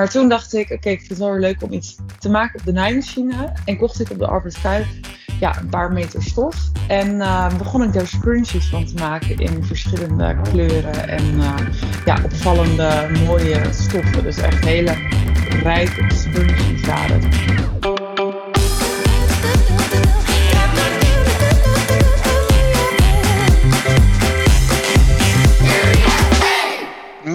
Maar toen dacht ik, oké, ik vind het wel weer leuk om iets te maken op de naaimachine. En kocht ik op de Kuip ja, een paar meter stof. En uh, begon ik daar scrunchies van te maken in verschillende kleuren en uh, ja, opvallende mooie stoffen. Dus echt hele rijke scrunchies waren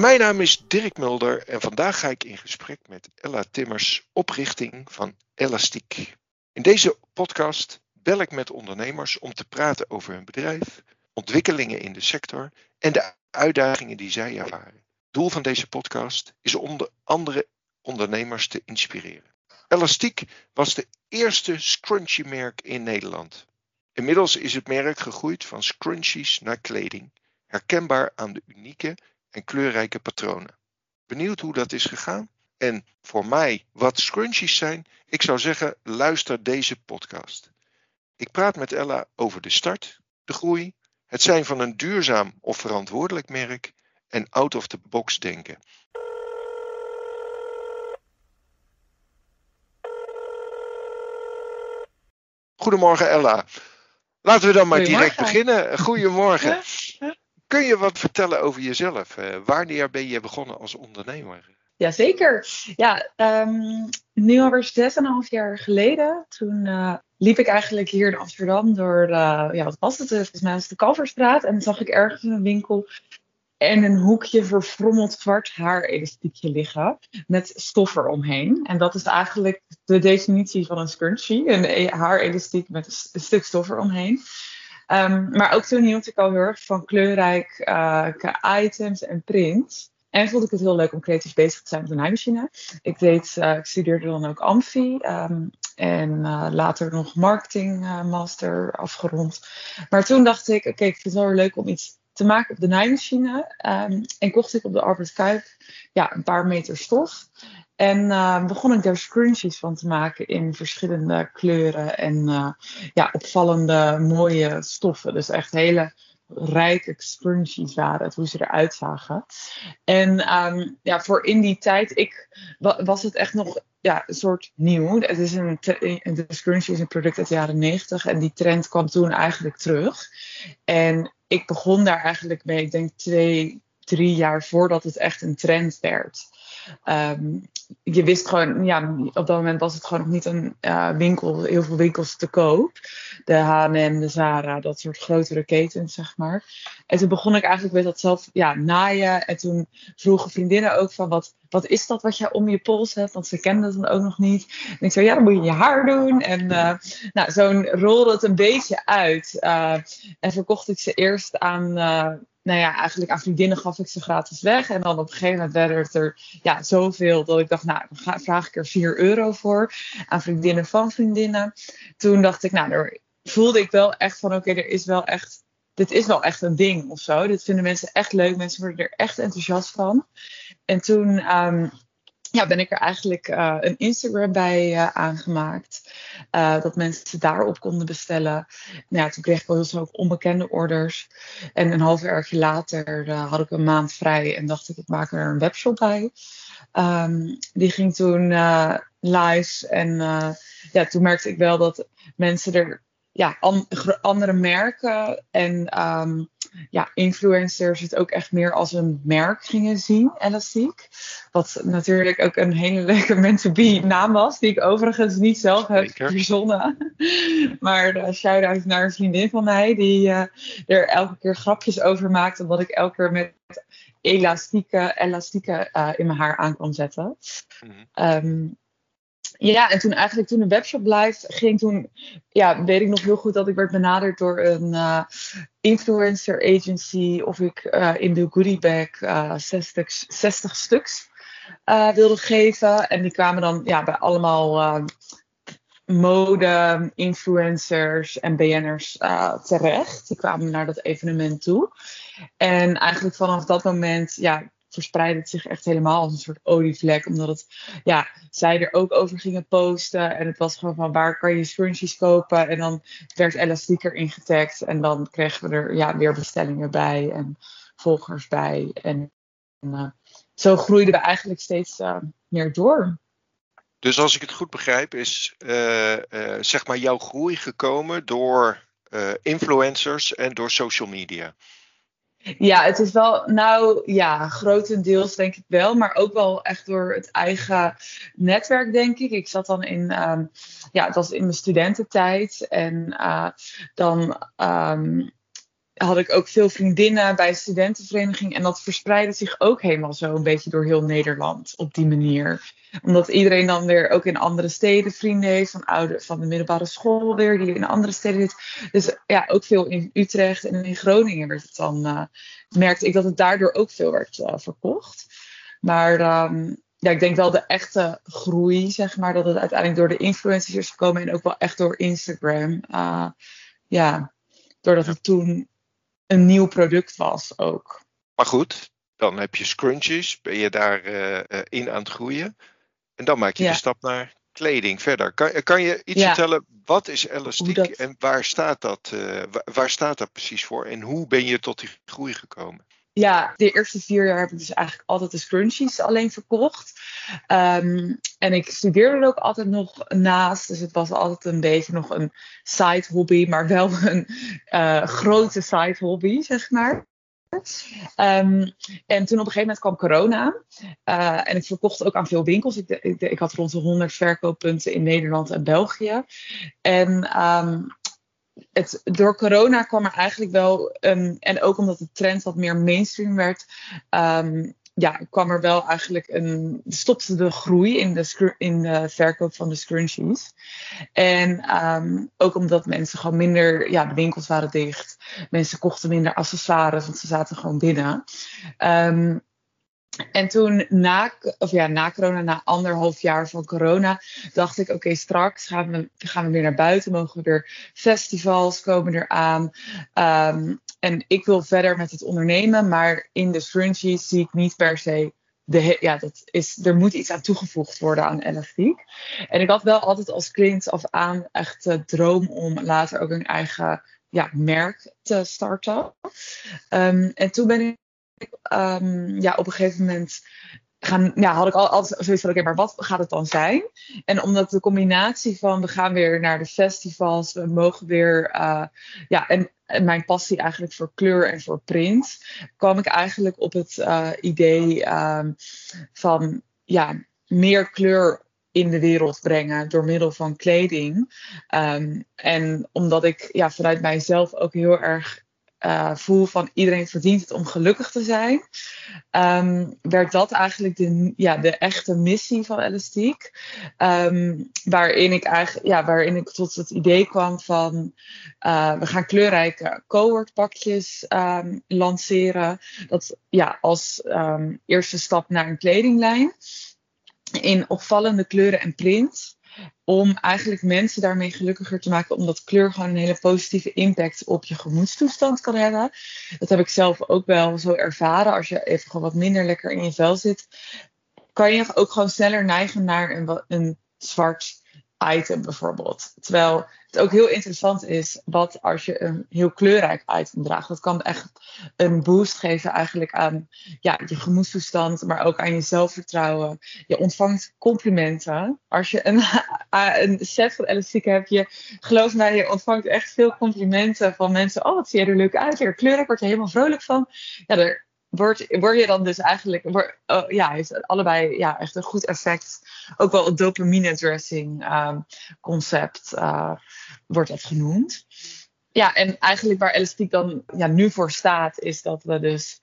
Mijn naam is Dirk Mulder en vandaag ga ik in gesprek met Ella Timmers, oprichting van Elastiek. In deze podcast bel ik met ondernemers om te praten over hun bedrijf, ontwikkelingen in de sector en de uitdagingen die zij ervaren. Doel van deze podcast is onder andere ondernemers te inspireren. Elastiek was de eerste scrunchie merk in Nederland. Inmiddels is het merk gegroeid van scrunchies naar kleding, herkenbaar aan de unieke en kleurrijke patronen. Benieuwd hoe dat is gegaan? En voor mij wat scrunchies zijn? Ik zou zeggen, luister deze podcast. Ik praat met Ella over de start, de groei, het zijn van een duurzaam of verantwoordelijk merk en out of the box denken. Goedemorgen Ella. Laten we dan maar direct beginnen. Goedemorgen. Kun je wat vertellen over jezelf? Uh, wanneer ben je begonnen als ondernemer? Jazeker. Ja, um, nu alweer zes en een half jaar geleden. Toen uh, liep ik eigenlijk hier in Amsterdam door, uh, ja, wat was het? Volgens was de Kalverstraat. En zag ik ergens in een winkel en een hoekje verfrommeld zwart haarelastiekje liggen met stof eromheen. En dat is eigenlijk de definitie van een scrunchie. Een e-, haarelastiek met een stuk stof eromheen. Um, maar ook toen hield ik al heel erg van kleurrijk uh, items en prints. En vond ik het heel leuk om creatief bezig te zijn met een naaimachine. Ik, deed, uh, ik studeerde dan ook Amfi. Um, en uh, later nog marketing master afgerond. Maar toen dacht ik, oké, ik vind het wel weer leuk om iets te maken op de naaimachine. Um, en kocht ik op de Albert Kuip ja, een paar meter stof. En uh, begon ik daar scrunchies van te maken in verschillende kleuren en uh, ja, opvallende mooie stoffen. Dus echt hele rijke scrunchies waren het, hoe ze eruit zagen. En um, ja, voor in die tijd ik, was het echt nog ja, een soort nieuw. Het is een, de scrunchie is een product uit de jaren 90 en die trend kwam toen eigenlijk terug. En ik begon daar eigenlijk mee, ik denk twee, drie jaar voordat het echt een trend werd. Um, je wist gewoon, ja, op dat moment was het gewoon nog niet een uh, winkel, heel veel winkels te koop. De H&M, de Zara, dat soort grotere ketens, zeg maar. En toen begon ik eigenlijk met dat zelf ja, naaien. En toen vroegen vriendinnen ook van, wat, wat is dat wat je om je pols hebt? Want ze kenden het dan ook nog niet. En ik zei, ja, dan moet je je haar doen. En uh, nou, zo rolde het een beetje uit. Uh, en verkocht ik ze eerst aan nou ja, eigenlijk aan vriendinnen gaf ik ze gratis weg. En dan op een gegeven moment werden het er ja, zoveel dat ik dacht, nou, dan vraag ik er 4 euro voor aan vriendinnen van vriendinnen. Toen dacht ik, nou, daar voelde ik wel echt van, oké, er is wel echt, dit is wel echt een ding of zo. Dit vinden mensen echt leuk. Mensen worden er echt enthousiast van. En toen um, ja, ben ik er eigenlijk uh, een Instagram bij uh, aangemaakt. Uh, dat mensen daarop konden bestellen. Nou ja, toen kreeg ik wel heel snel onbekende orders. En een half jaar later had ik een maand vrij en dacht ik, ik maak er een webshop bij. Um, die ging toen live en ja, toen merkte ik wel dat mensen er ja, an, andere merken en um, ja, influencers het ook echt meer als een merk gingen zien, Elastiek. Wat natuurlijk ook een hele leuke meant-to-be naam was, die ik overigens niet zelf heb verzonnen. Maar uh, shout-out naar een vriendin van mij, die uh, er elke keer grapjes over maakt, omdat ik elke keer met elastieke, elastieke uh, in mijn haar aan kwam zetten. Mm -hmm. um, ja, en toen eigenlijk toen de webshop blijft, ging toen, ja, weet ik nog heel goed dat ik werd benaderd door een uh, influencer agency of ik uh, in de goodiebag uh, 60, 60 stuks wilde geven. En die kwamen dan ja, bij allemaal mode, influencers en BN'ers terecht. Die kwamen naar dat evenement toe. En eigenlijk vanaf dat moment, ja, verspreidde het zich echt helemaal als een soort olievlek. Omdat het, ja, zij er ook over gingen posten. En het was gewoon van waar kan je scrunchies kopen? En dan werd elastiek erin getagd. En dan kregen we er ja, weer bestellingen bij en volgers bij. En, uh, zo groeiden we eigenlijk steeds meer door. Dus als ik het goed begrijp, is zeg maar jouw groei gekomen door influencers en door social media. Ja, het is wel, nou ja, grotendeels denk ik wel, maar ook wel echt door het eigen netwerk, denk ik. Ik zat dan in, um, ja, het was in mijn studententijd en uh, dan um, had ik ook veel vriendinnen bij studentenvereniging. En dat verspreidde zich ook helemaal zo een beetje door heel Nederland op die manier. Omdat iedereen dan weer ook in andere steden vrienden heeft. Van, oude, van de middelbare school weer, die in andere steden zit. Dus ja, ook veel in Utrecht en in Groningen werd het dan. Uh, merkte ik dat het daardoor ook veel werd uh, verkocht. Maar um, ja, ik denk wel de echte groei, zeg maar, dat het uiteindelijk door de influencers is gekomen. En ook wel echt door Instagram. Uh, ja, doordat het toen een nieuw product was ook. Maar goed, dan heb je scrunchies, ben je daarin uh, eh, in aan het groeien. En dan maak je de stap naar kleding verder. Kan, kan je iets vertellen, wat is elastiek en waar staat, dat, uh, waar staat dat precies voor? En hoe ben je tot die groei gekomen? Ja, de eerste vier jaar heb ik dus eigenlijk altijd de scrunchies alleen verkocht. Um, en ik studeerde er ook altijd nog naast. Dus het was altijd een beetje nog een side hobby, maar wel een uh, grote side hobby, zeg maar. Um, en toen op een gegeven moment kwam corona. Uh, en ik verkocht ook aan veel winkels. Ik, ik, ik, had rond de 100 verkooppunten in Nederland en België. En um, door corona kwam er eigenlijk wel, um, en ook omdat de trend wat meer mainstream werd, um, ja, kwam er wel eigenlijk een. stopte de groei in de, in de verkoop van de scrunchies. En um, ook omdat mensen gewoon minder. Ja, de winkels waren dicht. Mensen kochten minder accessoires, want ze zaten gewoon binnen. En toen na, of ja, na corona, na anderhalf jaar van corona, dacht ik: oké, straks gaan we, gaan we weer naar buiten. Mogen we weer festivals komen eraan. Um, en ik wil verder met het ondernemen, maar in de scrunchies zie ik niet per se. De, ja, dat is, er moet iets aan toegevoegd worden aan elastiek. En ik had wel altijd als kind af aan echt de droom om later ook een eigen ja, merk te starten. Um, en toen ben ik um, ja, op een gegeven moment gaan, ja, had ik al, altijd zoiets van, oké, maar wat gaat het dan zijn? En omdat de combinatie van, we gaan weer naar de festivals, we mogen weer, uh, ja, en, mijn passie eigenlijk voor kleur en voor print, kwam ik eigenlijk op het uh, idee um, van, ja, meer kleur in de wereld brengen door middel van kleding. Um, en omdat ik ja, vanuit mijzelf ook heel erg uh, voel van iedereen verdient het om gelukkig te zijn, um, werd dat eigenlijk de, ja, de echte missie van Elastiek. Um, waarin, ik eigenlijk, ja, waarin ik tot het idee kwam van uh, we gaan kleurrijke cohort pakjes um, lanceren. Dat ja, als eerste stap naar een kledinglijn. In opvallende kleuren en print om eigenlijk mensen daarmee gelukkiger te maken, omdat kleur gewoon een hele positieve impact op je gemoedstoestand kan hebben. Dat heb ik zelf ook wel zo ervaren. Als je even gewoon wat minder lekker in je vel zit, kan je ook gewoon sneller neigen naar een, een zwart item bijvoorbeeld. Terwijl het ook heel interessant is wat als je een heel kleurrijk item draagt. Dat kan echt een boost geven eigenlijk aan ja, je gemoedstoestand, maar ook aan je zelfvertrouwen. Je ontvangt complimenten. Als je een, een set van elastiek hebt, je geloof mij, je ontvangt echt veel complimenten van mensen. Oh, wat zie je er leuk uit. Je kleurrijk word je helemaal vrolijk van. Ja, er, word, word je dan dus eigenlijk, word, oh, ja, heeft allebei ja, echt een goed effect. Ook wel het dopamine dressing um, concept uh, wordt dat genoemd. Ja, en eigenlijk waar elastiek dan ja, nu voor staat, is dat we dus,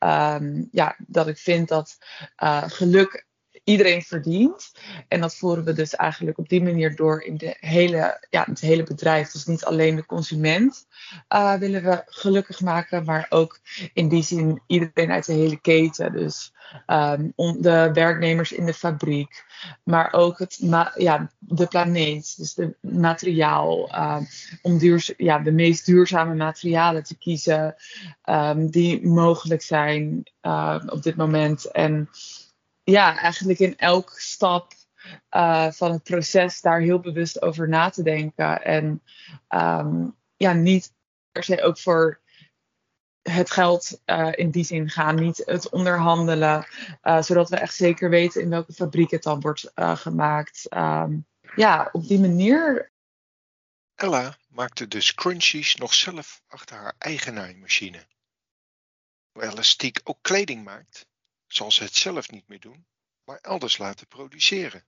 um, ja, dat ik vind dat uh, geluk iedereen verdient. En dat voeren we dus eigenlijk op die manier door in de hele, ja, het hele bedrijf. Dus niet alleen de consument uh, willen we gelukkig maken, maar ook in die zin iedereen uit de hele keten. Dus um, de werknemers in de fabriek, maar ook het, ja, de planeet, dus de materiaal, uh, om ja, de meest duurzame materialen te kiezen um, die mogelijk zijn op dit moment. En ja, eigenlijk in elk stap uh, van het proces daar heel bewust over na te denken. En um, ja, niet per se ook voor het geld uh, in die zin gaan, niet het onderhandelen, uh, zodat we echt zeker weten in welke fabriek het dan wordt gemaakt. Um, ja, op die manier. Ella maakte de scrunchies nog zelf achter haar eigen naaimachine. Hoe Elastiek ook kleding maakt, zal ze het zelf niet meer doen, maar elders laten produceren.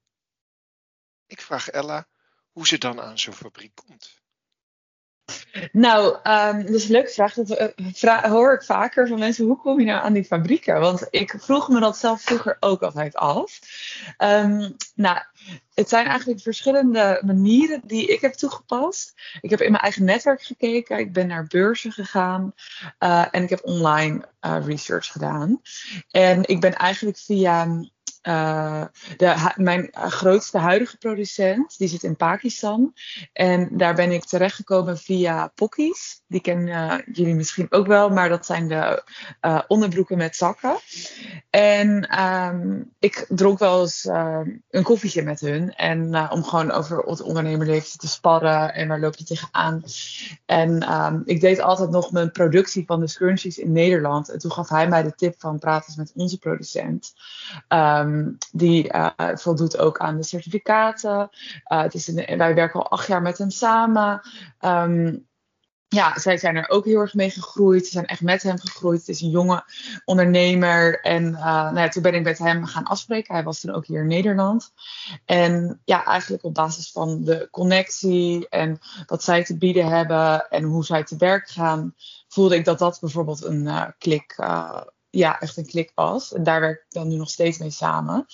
Ik vraag Ella hoe ze dan aan zo'n fabriek komt. Nou, um, dat is een leuke vraag. Dat vra hoor ik vaker van mensen: hoe kom je nou aan die fabrieken? Want ik vroeg me dat zelf vroeger ook altijd af. Um, nou, het zijn eigenlijk verschillende manieren die ik heb toegepast. Ik heb in mijn eigen netwerk gekeken, ik ben naar beurzen gegaan uh, en ik heb online uh, research gedaan. En ik ben eigenlijk via de, mijn grootste huidige producent, die zit in Pakistan. En daar ben ik terechtgekomen via Pockies. Die kennen uh, jullie misschien ook wel, maar dat zijn de uh, onderbroeken met zakken. En um, ik dronk wel eens een koffietje met hun. En om gewoon over het ondernemerleven te sparren en waar loop je tegenaan. En um, ik deed altijd nog mijn productie van de scrunchies in Nederland. En toen gaf hij mij de tip van praten eens met onze producent. Um, die uh, voldoet ook aan de certificaten. Uh, het is wij werken al acht jaar met hem samen. Um, ja, zij zijn er ook heel erg mee gegroeid. Ze zijn echt met hem gegroeid. Het is een jonge ondernemer. En uh, nou ja, toen ben ik met hem gaan afspreken. Hij was toen ook hier in Nederland. En ja, eigenlijk op basis van de connectie en wat zij te bieden hebben en hoe zij te werk gaan, voelde ik dat dat bijvoorbeeld een klik uh, ja, echt een klik was. En daar werk ik dan nu nog steeds mee samen.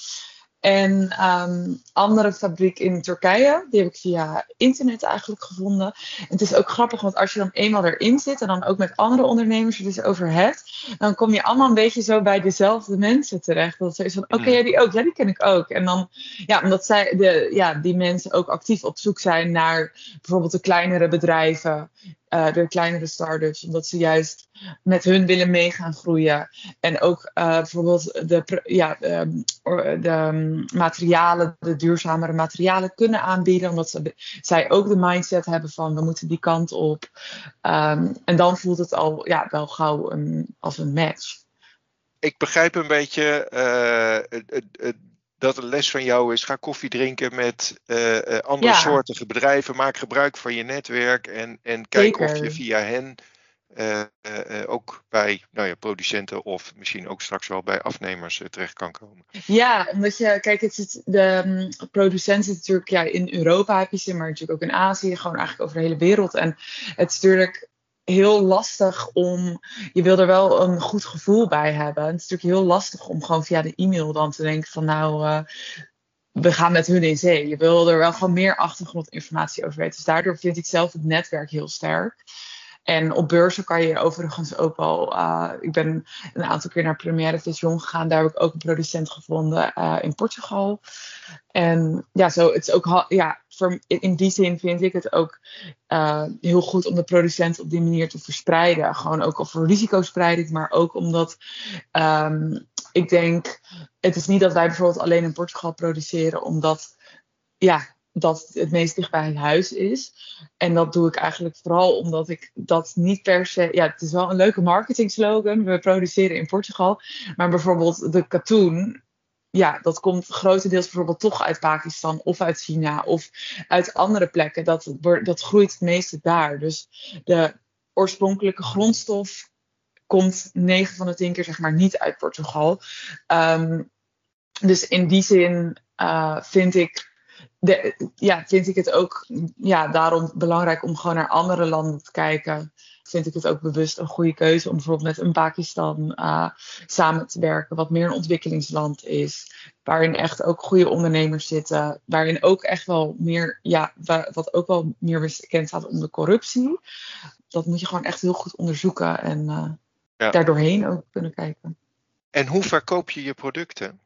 En um, andere fabriek in Turkije, die heb ik via internet eigenlijk gevonden. En het is ook grappig, want als je dan eenmaal erin zit en dan ook met andere ondernemers er dus over hebt, dan kom je allemaal een beetje zo bij dezelfde mensen terecht. Dat is van, oké, okay, ja, die ook, ja, die ken ik ook. En dan, ja, omdat zij, de, ja, die mensen ook actief op zoek zijn naar bijvoorbeeld de kleinere bedrijven uh, de kleinere startups, omdat ze juist met hun willen meegaan groeien. En ook uh, bijvoorbeeld de, ja, um, de um, materialen, de duurzamere materialen kunnen aanbieden, omdat ze, zij ook de mindset hebben van we moeten die kant op. Um, en dan voelt het al ja, wel gauw een, als een match. Ik begrijp een beetje het, het dat een les van jou is: ga koffie drinken met uh, andere ja. soortige bedrijven. Maak gebruik van je netwerk en, en kijk Zeker. of je via hen uh, ook bij nou ja, producenten of misschien ook straks wel bij afnemers terecht kan komen. Ja, omdat je, kijk, het is de um, producenten natuurlijk, ja, in Europa heb je ze, maar natuurlijk ook in Azië, gewoon eigenlijk over de hele wereld. En het is natuurlijk heel lastig om. Je wil er wel een goed gevoel bij hebben. Het is natuurlijk heel lastig om gewoon via de e-mail dan te denken van nou. Uh, we gaan met hun in zee. Je wil er wel gewoon meer achtergrondinformatie over weten. Dus daardoor vind ik zelf het netwerk heel sterk. En op beurzen kan je overigens ook wel. Uh, ik ben een aantal keer naar Premiere Vision gegaan. Daar heb ik ook een producent gevonden uh, in Portugal. En ja, zo, het is ook. Ja, voor, in die zin vind ik het ook uh, heel goed om de producent op die manier te verspreiden. Gewoon ook al voor risicospreiding, maar ook omdat um, ik denk. Het is niet dat wij bijvoorbeeld alleen in Portugal produceren, omdat. Ja, dat het meest dicht bij huis is. En dat doe ik eigenlijk vooral omdat ik dat niet per se. Ja, het is wel een leuke marketing slogan. We produceren in Portugal. Maar bijvoorbeeld de katoen. Ja, dat komt grotendeels bijvoorbeeld toch uit Pakistan of uit China of uit andere plekken. Dat, dat groeit het meeste daar. Dus de oorspronkelijke grondstof komt 9 van de 10 keer zeg maar niet uit Portugal. Um, dus in die zin uh, vind ik de, ja, vind ik het ook ja, daarom belangrijk om gewoon naar andere landen te kijken. Vind ik het ook bewust een goede keuze om bijvoorbeeld met een Pakistan uh, samen te werken, wat meer een ontwikkelingsland is. Waarin echt ook goede ondernemers zitten. Waarin ook echt wel meer, ja, wat ook wel meer bekend staat om de corruptie. Dat moet je gewoon echt heel goed onderzoeken en uh, ja. daardoorheen ook kunnen kijken. En hoe verkoop je je producten?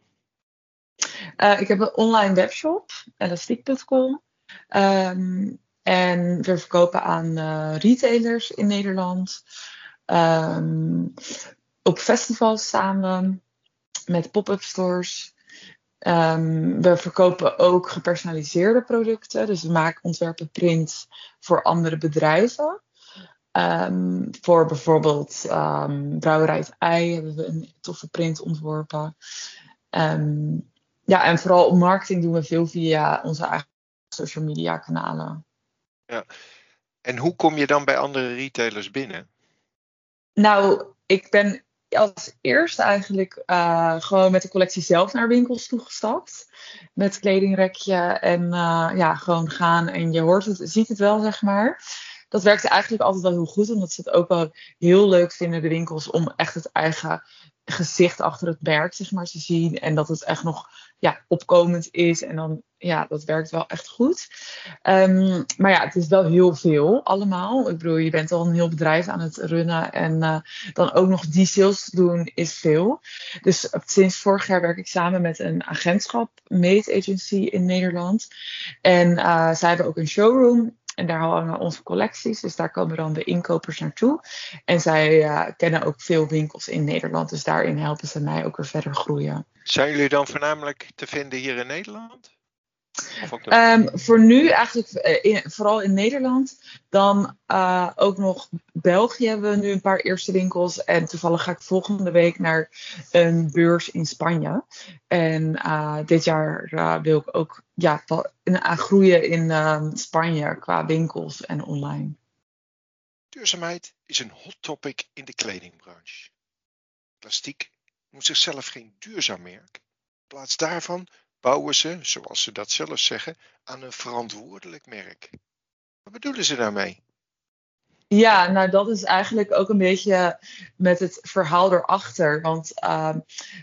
Uh, ik heb een online webshop, elastiek.com. Um, en we verkopen aan uh, retailers in Nederland. Um, op festivals we met pop-up stores. Um, we verkopen ook gepersonaliseerde producten. Dus we maken ontwerpen prints voor andere bedrijven. Ehm, voor bijvoorbeeld um, Brouwerij het Ei hebben we een toffe print ontworpen. Ehm, ja, en vooral marketing doen we veel via onze eigen social media kanalen. Ja. En hoe kom je dan bij andere retailers binnen? Nou, ik ben als eerste eigenlijk uh, gewoon met de collectie zelf naar winkels toegestapt. Met kledingrekje en uh, ja, gewoon gaan en je hoort het, ziet het wel, zeg maar. Dat werkte eigenlijk altijd wel heel goed, omdat ze het ook wel heel leuk vinden, de winkels, om echt het eigen gezicht achter het merk, zeg maar, te zien. En dat het echt nog ja, opkomend is. En dan, ja, dat werkt wel echt goed. Um, maar ja, het is wel heel veel allemaal. Ik bedoel, je bent al een heel bedrijf aan het runnen. En uh, dan ook nog die sales doen is veel. Dus sinds vorig jaar werk ik samen met een agentschap, Made Agency in Nederland. En uh, zij hebben ook een showroom en daar hangen onze collecties. Dus daar komen dan de inkopers naartoe. En zij uh, kennen ook veel winkels in Nederland. Dus daarin helpen ze mij ook weer verder groeien. Zijn jullie dan voornamelijk te vinden hier in Nederland? Um, voor nu eigenlijk in, vooral in Nederland. Dan uh, ook nog België hebben we nu een paar eerste winkels. En toevallig ga ik volgende week naar een beurs in Spanje. En uh, dit jaar uh, wil ik ook ja, groeien in Spanje qua winkels en online. Duurzaamheid is een hot topic in de kledingbranche. Plastiek noemt zichzelf geen duurzaam merk. In plaats daarvan bouwen ze, zoals ze dat zelf zeggen, aan een verantwoordelijk merk. Wat bedoelen ze daarmee? Ja, nou dat is eigenlijk ook een beetje met het verhaal erachter. Want uh,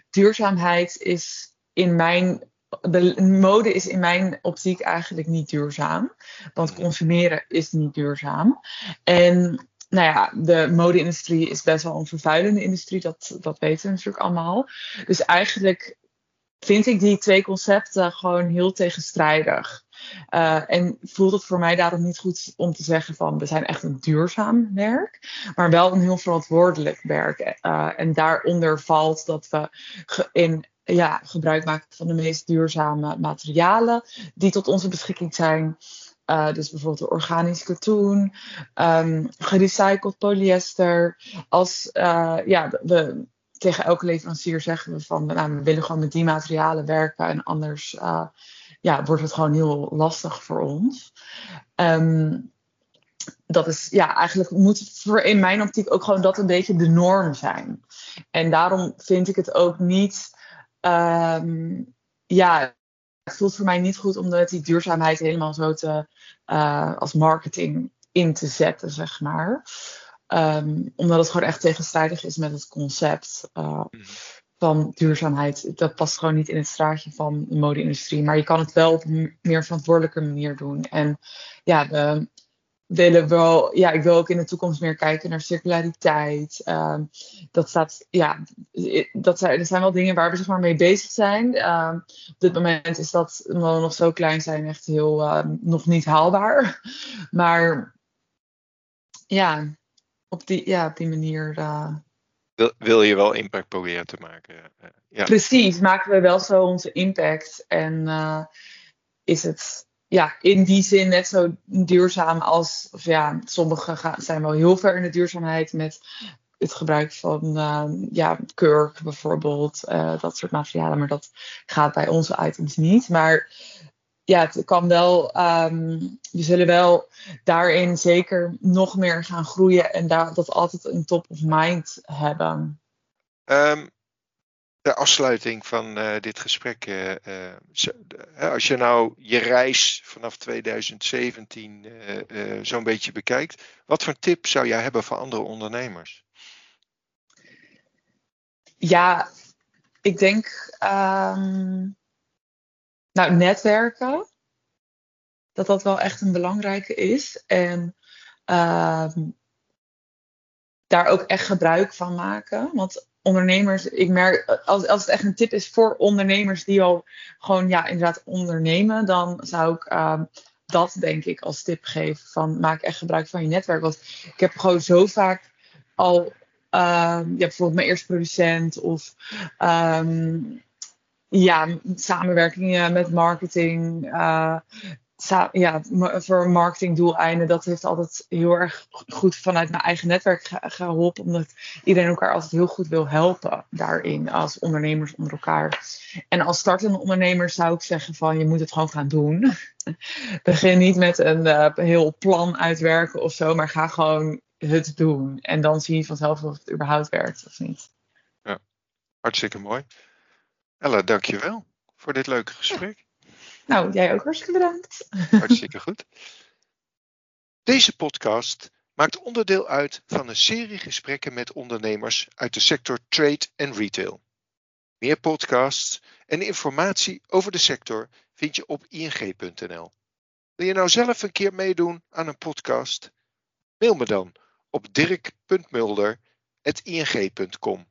duurzaamheid is in mijn. De mode is in mijn optiek eigenlijk niet duurzaam. Want hmm. consumeren is niet duurzaam. En nou ja, de mode-industrie is best wel een vervuilende industrie. Dat, dat weten we natuurlijk allemaal. Dus eigenlijk vind ik die twee concepten gewoon heel tegenstrijdig. Uh, en voelt het voor mij daarom niet goed om te zeggen van we zijn echt een duurzaam werk, maar wel een heel verantwoordelijk werk. Uh, en daaronder valt dat we in, ja, gebruik maken van de meest duurzame materialen die tot onze beschikking zijn. Uh, dus bijvoorbeeld organisch katoen, um, gerecycled polyester. Als ja, we tegen elke leverancier zeggen we van nou, we willen gewoon met die materialen werken en anders uh, ja, wordt het gewoon heel lastig voor ons. Um, dat is ja, eigenlijk moet voor in mijn optiek ook gewoon dat een beetje de norm zijn. En daarom vind ik het ook niet. Um, ja, het voelt voor mij niet goed om die duurzaamheid helemaal zo te uh, als marketing in te zetten, zeg maar. Um, omdat het gewoon echt tegenstrijdig is met het concept uh, van duurzaamheid. Dat past gewoon niet in het straatje van de mode-industrie. Maar je kan het wel op een meer verantwoordelijke manier doen. En ja, we willen wel, ja, ik wil ook in de toekomst meer kijken naar circulariteit. Um, dat staat, ja, dat zijn, er zijn wel dingen waar we zeg maar mee bezig zijn. Um, op dit moment is dat, omdat we nog zo klein zijn, echt heel nog niet haalbaar. Maar ja, op die, ja, op die manier. Uh... Wil, wil je wel impact proberen te maken? Uh, ja. Precies, maken we wel zo onze impact. En uh, is het ja, in die zin net zo duurzaam als, of ja, sommigen gaan, zijn wel heel ver in de duurzaamheid met het gebruik van ja, kurk bijvoorbeeld, dat soort materialen. Maar dat gaat bij onze items niet. Maar ja, het kan wel, um, we zullen wel daarin zeker nog meer gaan groeien en daar, dat altijd een top of mind hebben. Um, de afsluiting van uh, dit gesprek. Uh, uh, als je nou je reis vanaf 2017 zo'n beetje bekijkt, wat voor tip zou jij hebben voor andere ondernemers? Ja, ik denk. Um, nou, netwerken. Dat dat wel echt een belangrijke is. En uh, daar ook echt gebruik van maken. Want ondernemers, ik merk, als, als het echt een tip is voor ondernemers die al gewoon, ja, inderdaad ondernemen, dan zou ik uh, dat denk ik als tip geven. Van maak echt gebruik van je netwerk. Want ik heb gewoon zo vaak al, uh, ja, bijvoorbeeld mijn eerste producent of ja, samenwerkingen met marketing. Uh, ja, voor marketingdoeleinden, dat heeft altijd heel erg goed vanuit mijn eigen netwerk geholpen. Omdat iedereen elkaar altijd heel goed wil helpen daarin, als ondernemers onder elkaar. En als startende ondernemer zou ik zeggen van, je moet het gewoon gaan doen. Begin niet met een uh, heel plan uitwerken of zo, maar ga gewoon het doen. En dan zie je vanzelf of het überhaupt werkt of niet. Ja, hartstikke mooi. Ella, dankjewel voor dit leuke gesprek. Nou, jij ook hartstikke bedankt. Hartstikke goed. Deze podcast maakt onderdeel uit van een serie gesprekken met ondernemers uit de sector trade en retail. Meer podcasts en informatie over de sector vind je op ing.nl. Wil je nou zelf een keer meedoen aan een podcast? Mail me dan op dirk.mulder.ing.com.